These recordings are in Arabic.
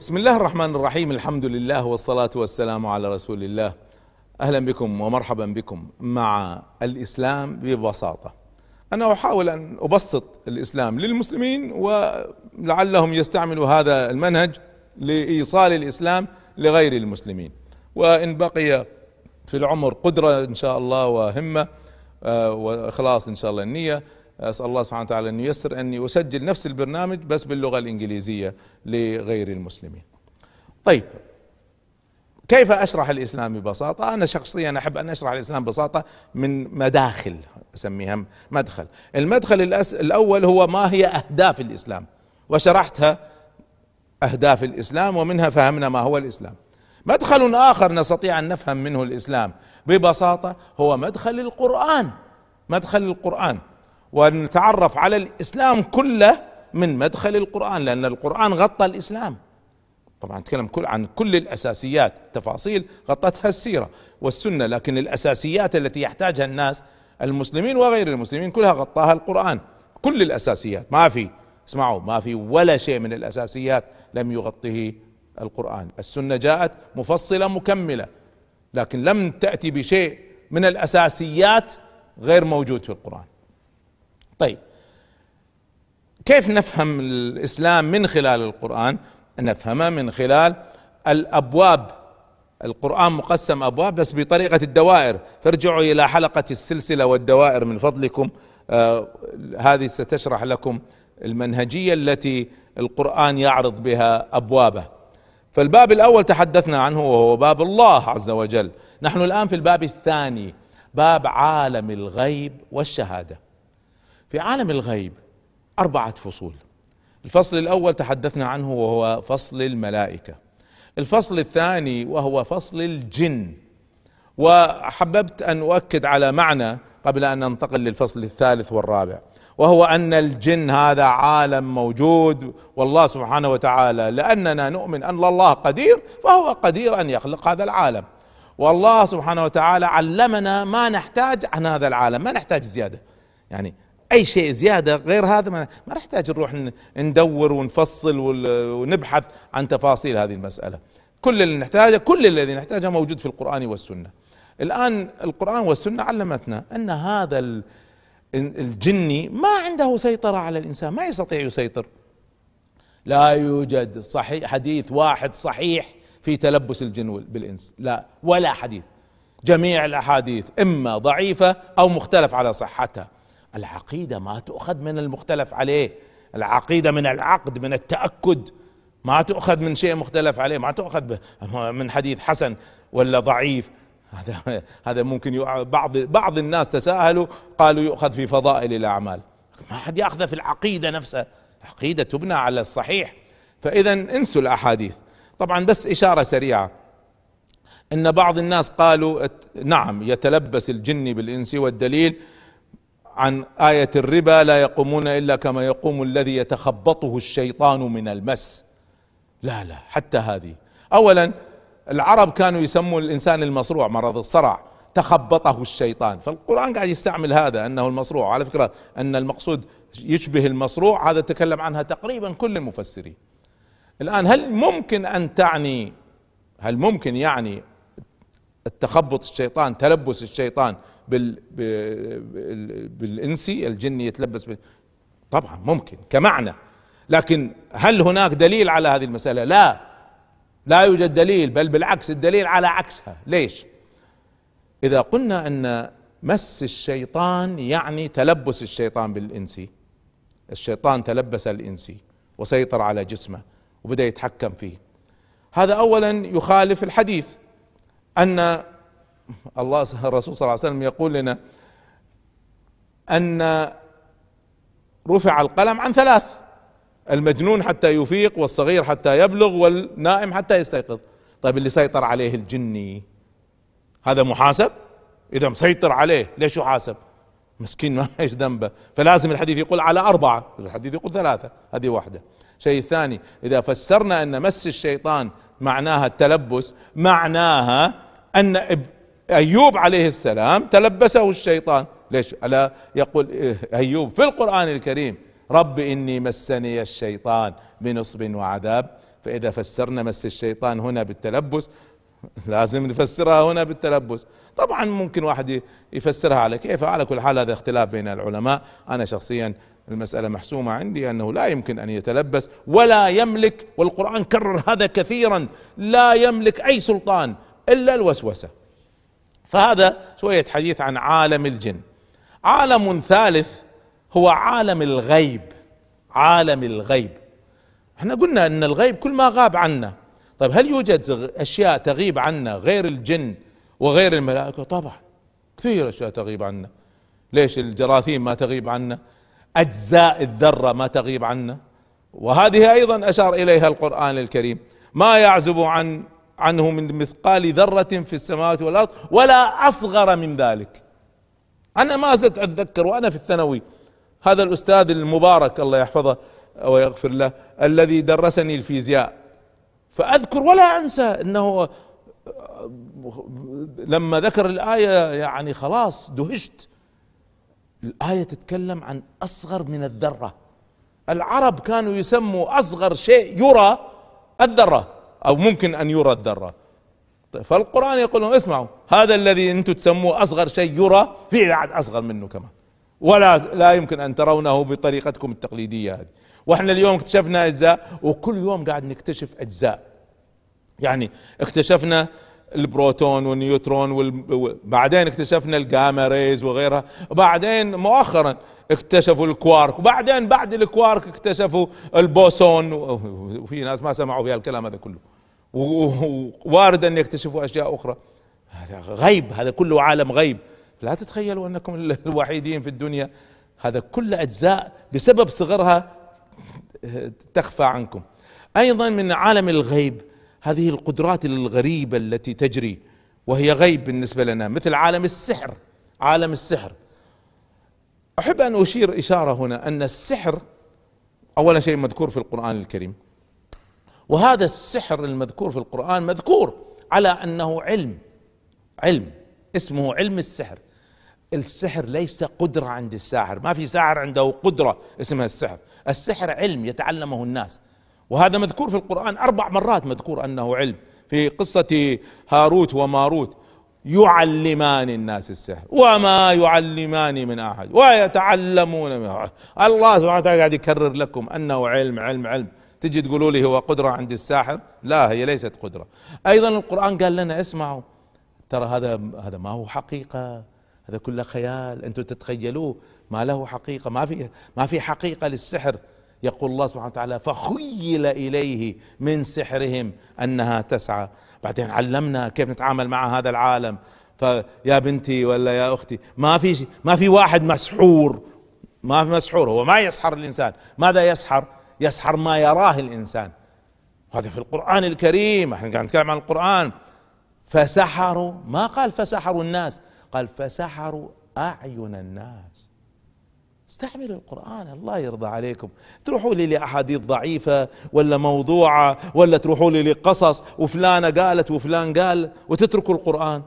بسم الله الرحمن الرحيم الحمد لله والصلاة والسلام على رسول الله أهلا بكم ومرحبا بكم مع الاسلام ببساطة أنا احاول ان ابسط الاسلام للمسلمين ولعلهم يستعملوا هذا المنهج لايصال الاسلام لغير المسلمين وان بقي في العمر قدرة ان شاء الله وهمة آه، واخلاص إن شاء الله النية أسأل الله سبحانه وتعالى أن ييسر أني أسجل نفس البرنامج بس باللغة الإنجليزية لغير المسلمين. طيب كيف أشرح الإسلام ببساطة؟ أنا شخصيا أحب أن أشرح الإسلام ببساطة من مداخل أسميها مدخل. المدخل. الأول هو ما هي أهداف الإسلام؟ وشرحتها أهداف الإسلام ومنها فهمنا ما هو الإسلام. مدخل آخر نستطيع أن نفهم منه الإسلام ببساطة هو مدخل القرآن. مدخل القرآن. ونتعرف على الإسلام كله من مدخل القرآن لأن القرآن غطى الإسلام طبعا نتكلم كل عن كل الأساسيات تفاصيل غطتها السيرة والسنة لكن الأساسيات التي يحتاجها الناس المسلمين وغير المسلمين كلها غطاها القرآن كل الأساسيات ما في اسمعوا ما في ولا شيء من الأساسيات لم يغطه القرآن السنة جاءت مفصلة مكملة لكن لم تأتي بشيء من الأساسيات غير موجود في القرآن. طيب كيف نفهم الإسلام من خلال القرآن؟ نفهمه من خلال الأبواب. القرآن مقسم أبواب بس بطريقة الدوائر. فارجعوا إلى حلقة السلسلة والدوائر من فضلكم. آه هذه ستشرح لكم المنهجية التي القرآن يعرض بها أبوابه. فالباب الأول تحدثنا عنه وهو باب الله عز وجل. نحن الآن في الباب الثاني باب عالم الغيب والشهادة. في عالم الغيب أربعة فصول. الفصل الأول تحدثنا عنه وهو فصل الملائكة. الفصل الثاني وهو فصل الجن. وحببت أن أؤكد على معنى قبل أن ننتقل للفصل الثالث والرابع. وهو أن الجن هذا عالم موجود والله سبحانه وتعالى لأننا نؤمن أن الله قدير فهو قدير أن يخلق هذا العالم. والله سبحانه وتعالى علمنا ما نحتاج عن هذا العالم ما نحتاج زيادة. يعني أي شيء زيادة غير هذا ما, ما نحتاج نروح ندور ونفصل ونبحث عن تفاصيل هذه المسألة. كل اللي نحتاجه كل الذي نحتاجه موجود في القرآن والسنة. الآن القرآن والسنة علمتنا أن هذا الجني ما عنده سيطرة على الإنسان ما يستطيع يسيطر. لا يوجد صحيح حديث واحد صحيح في تلبس الجن بالإنس لا ولا حديث. جميع الأحاديث إما ضعيفة أو مختلف على صحتها. العقيدة ما تؤخذ من المختلف عليه. العقيدة من العقد من التأكد. ما تؤخذ من شيء مختلف عليه ما تؤخذ من حديث حسن ولا ضعيف هذا هذا ممكن بعض بعض الناس تساهلوا قالوا يؤخذ في فضائل الأعمال. ما حد ياخذه في العقيدة نفسها. العقيدة تبنى على الصحيح. فاذا انسوا الأحاديث. طبعا بس إشارة سريعة. إن بعض الناس قالوا نعم يتلبس الجن بالإنس والدليل عن آية الربا لا يقومون إلا كما يقوم الذي يتخبطه الشيطان من المس. لا لا حتى هذه. أولا العرب كانوا يسموا الإنسان المصروع مرض الصرع تخبطه الشيطان. فالقرآن قاعد يستعمل هذا أنه المصروع. على فكرة أن المقصود يشبه المصروع هذا تكلم عنها تقريبا كل المفسرين. الآن هل ممكن أن تعني هل ممكن يعني التخبط الشيطان تلبس الشيطان بال بالانسي الجني يتلبس بال طبعا ممكن كمعنى. لكن هل هناك دليل على هذه المسألة؟ لا. لا يوجد دليل بل بالعكس الدليل على عكسها. ليش؟ إذا قلنا أن مس الشيطان يعني تلبس الشيطان بالانسي الشيطان تلبس الانسي وسيطر على جسمه وبدأ يتحكم فيه. هذا اولا يخالف الحديث أن الله الرسول صلى الله عليه وسلم يقول لنا أن رفع القلم عن ثلاث. المجنون حتى يفيق والصغير حتى يبلغ والنائم حتى يستيقظ. طيب اللي سيطر عليه الجني هذا محاسب؟ إذا مسيطر عليه ليش يحاسب؟ مسكين ما إيش ذنبه؟ فلازم الحديث يقول على أربعة الحديث يقول ثلاثة هذه واحدة. شيء ثاني إذا فسرنا أن مس الشيطان معناها التلبس معناها أن أيوب عليه السلام تلبسه الشيطان. ليش؟ ألا يقول أيوب في القرآن الكريم رب إني مسني الشيطان بنصب وعذاب. فإذا فسرنا مس الشيطان هنا بالتلبس لازم نفسرها هنا بالتلبس. طبعا ممكن واحد يفسرها على كيف؟ على كل حال هذا اختلاف بين العلماء. أنا شخصيا المسألة محسومة عندي أنه لا يمكن أن يتلبس ولا يملك والقرآن كرر هذا كثيرا لا يملك أي سلطان إلا الوسوسة. فهذا شوية حديث عن عالم الجن. عالم ثالث هو عالم الغيب عالم الغيب. إحنا قلنا إن الغيب كل ما غاب عنا. طيب هل يوجد أشياء تغيب عنا غير الجن وغير الملائكة؟ طبعا كثير أشياء تغيب عنا. ليش الجراثيم ما تغيب عنا؟ أجزاء الذرة ما تغيب عنا. وهذه أيضا أشار إليها القرآن الكريم. ما يعزب عن عنه من مثقال ذرة في السماوات والأرض ولا أصغر من ذلك. أنا ما زلت أتذكر وأنا في الثانوي هذا الأستاذ المبارك الله يحفظه ويغفر له الذي درسني الفيزياء. فأذكر ولا أنسى إنه لما ذكر الآية يعني خلاص دهشت. الآية تتكلم عن أصغر من الذرة. العرب كانوا يسموا أصغر شيء يرى الذرة أو ممكن أن يرى الذرة. فالقرآن يقول لهم اسمعوا هذا الذي أنتم تسموه أصغر شيء يرى في بعد أصغر منه كمان. ولا لا يمكن أن ترونه بطريقتكم التقليدية هذه. وإحنا اليوم اكتشفنا أجزاء وكل يوم قاعد نكتشف أجزاء. يعني اكتشفنا البروتون والنيوترون وبعدين اكتشفنا ال gamma rays وغيرها. وبعدين مؤخرا اكتشفوا الكوارك. وبعدين بعد الكوارك اكتشفوا البوسون. وفي ناس ما سمعوا في الكلام هذا كله. ووارد أن يكتشفوا أشياء أخرى. هذا غيب. هذا كله عالم غيب. لا تتخيلوا أنكم الوحيدين في الدنيا. هذا كل أجزاء بسبب صغرها تخفى عنكم. أيضا من عالم الغيب هذه القدرات الغريبة التي تجري وهي غيب بالنسبة لنا مثل عالم السحر. عالم السحر. أحب أن أشير إشارة هنا أن السحر اولا شيء مذكور في القرآن الكريم. وهذا السحر المذكور في القرآن مذكور على أنه علم. علم. اسمه علم السحر. السحر ليس قدرة عند الساحر. ما في ساحر عنده قدرة اسمها السحر. السحر علم يتعلمه الناس. وهذا مذكور في القرآن أربع مرات مذكور أنه علم. في قصة هاروت وماروت يعلمان الناس السحر. وما يعلمان من أحد. ويتعلمون من أحد. الله سبحانه وتعالى قاعد يكرر لكم أنه علم علم علم. تجي تقولوا لي هو قدرة عند الساحر؟ لا هي ليست قدرة. أيضا القرآن قال لنا اسمعوا. ترى هذا هذا ما هو حقيقة. هذا كله خيال أنتم تتخيلوه. ما له حقيقة ما في ما في حقيقة للسحر. يقول الله سبحانه وتعالى فخيل إليه من سحرهم أنها تسعى. بعدين علمنا كيف نتعامل مع هذا العالم. فيا بنتي ولا يا أختي ما في ما في واحد مسحور. ما في مسحور هو ما يسحر الإنسان. ماذا يسحر؟ يسحر ما يراه الإنسان. هذا في القرآن الكريم. إحنا قاعد نتكلم عن القرآن. فسحروا ما قال فسحروا الناس. قال فسحروا أعين الناس. استعملوا القرآن الله يرضى عليكم. تروحوا لي لأحاديث ضعيفة ولا موضوعة ولا تروحوا لي لقصص وفلانة قالت وفلان قال وتتركوا القرآن.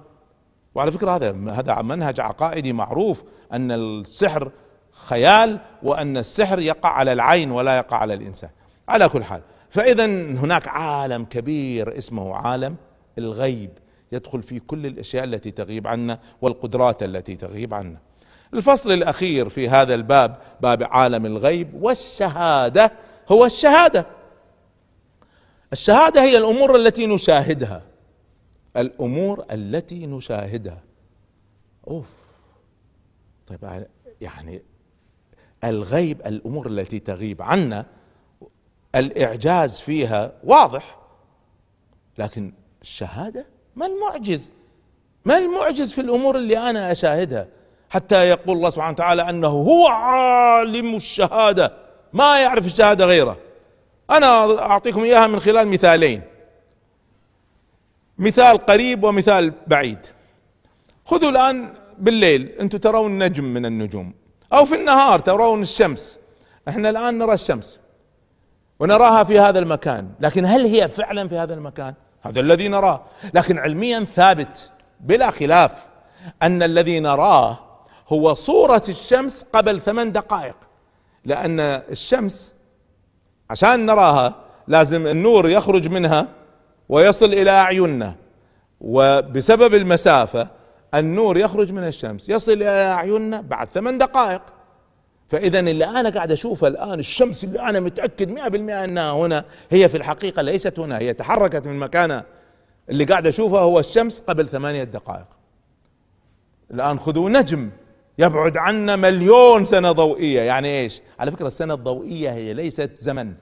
وعلى فكرة هذا هذا منهج عقائدي معروف أن السحر خيال وأن السحر يقع على العين ولا يقع على الإنسان. على كل حال فإذا هناك عالم كبير اسمه عالم الغيب. يدخل في كل الأشياء التي تغيب عنا والقدرات التي تغيب عنا. الفصل الأخير في هذا الباب باب عالم الغيب والشهادة هو الشهادة. الشهادة هي الأمور التي نشاهدها. الأمور التي نشاهدها. أوف. طيب يعني الغيب الأمور التي تغيب عنا الإعجاز فيها واضح لكن الشهادة؟ ما المعجز؟ ما المعجز في الأمور اللي أنا أشاهدها حتى يقول الله سبحانه وتعالى أنه هو عالم الشهادة ما يعرف الشهادة غيره. أنا أعطيكم إياها من خلال مثالين. مثال قريب ومثال بعيد. خذوا الآن بالليل أنتم ترون نجم من النجوم. أو في النهار ترون الشمس. إحنا الآن نرى الشمس ونراها في هذا المكان لكن هل هي فعلا في هذا المكان؟ هذا الذي نراه. لكن علميا ثابت بلا خلاف أن الذي نراه هو صورة الشمس قبل ثمان دقائق. لأن الشمس عشان نراها لازم النور يخرج منها ويصل إلى أعيننا. وبسبب المسافة النور يخرج من الشمس يصل إلى أعيننا بعد ثمان دقائق. فإذا اللي أنا قاعد أشوفه الآن الشمس اللي أنا متأكد مئة بالمئة أنها هنا هي في الحقيقة ليست هنا هي تحركت من مكانها اللي قاعد أشوفه هو الشمس قبل ثمانية دقائق. الآن خذوا نجم يبعد عنا مليون سنة ضوئية. يعني إيش؟ على فكرة السنة الضوئية هي ليست زمن.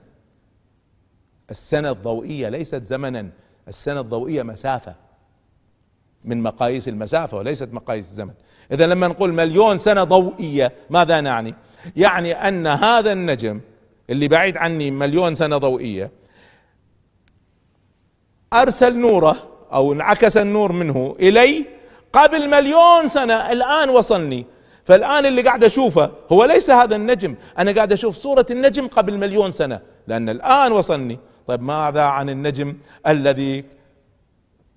السنة الضوئية ليست زمنا. السنة الضوئية مسافة. من مقاييس المسافة وليست مقاييس الزمن. إذا لما نقول مليون سنة ضوئية ماذا نعني؟ يعني أن هذا النجم اللي بعيد عني مليون سنة ضوئية أرسل نوره أو انعكس النور منه إلي قبل مليون سنة الآن وصلني. فالآن اللي قاعد أشوفه هو ليس هذا النجم أنا قاعد أشوف صورة النجم قبل مليون سنة لأن الآن وصلني. طيب ماذا عن النجم الذي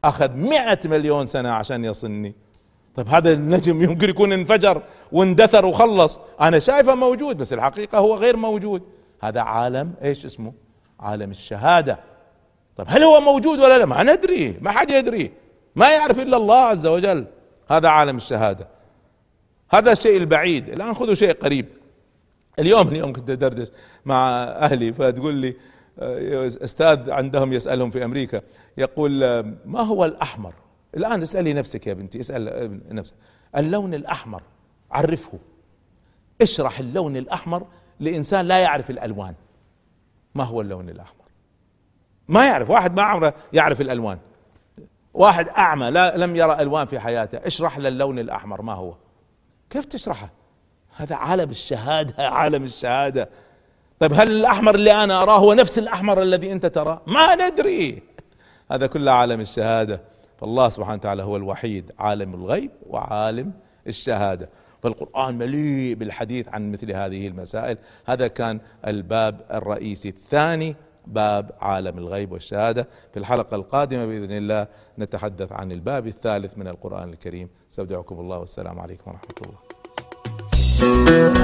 أخذ مئة مليون سنة عشان يصلني؟ طيب هذا النجم يمكن يكون انفجر واندثر وخلص. أنا شايفه موجود بس الحقيقة هو غير موجود. هذا عالم إيش اسمه؟ عالم الشهادة. طيب هل هو موجود ولا لا؟ ما ندري ما حد يدري. ما يعرف إلا الله عز وجل. هذا عالم الشهادة. هذا الشيء البعيد. الآن خذوا شيء قريب. اليوم اليوم كنت أدردش مع أهلي فتقول لي آه، أستاذ عندهم يسألهم في أمريكا. يقول آه، ما هو الأحمر؟ الآن اسألي نفسك يا بنتي اسأل نفسك. اللون الأحمر عرفه. اشرح اللون الأحمر لإنسان لا يعرف الألوان. ما هو اللون الأحمر؟ ما يعرف واحد ما عمره يعرف الألوان. واحد أعمى لا لم يرى ألوان في حياته. اشرح له اللون الأحمر ما هو؟ كيف تشرحه؟ هذا عالم الشهادة عالم الشهادة. طيب هل الأحمر اللي أنا أراه هو نفس الأحمر الذي أنت تراه؟ ما ندري. هذا كله عالم الشهادة. فالله سبحانه وتعالى هو الوحيد عالم الغيب وعالم الشهادة. فالقرآن مليء بالحديث عن مثل هذه المسائل. هذا كان الباب الرئيسي. الثاني باب عالم الغيب والشهادة. في الحلقة القادمة بإذن الله نتحدث عن الباب الثالث من القرآن الكريم. استودعكم الله والسلام عليكم ورحمة الله.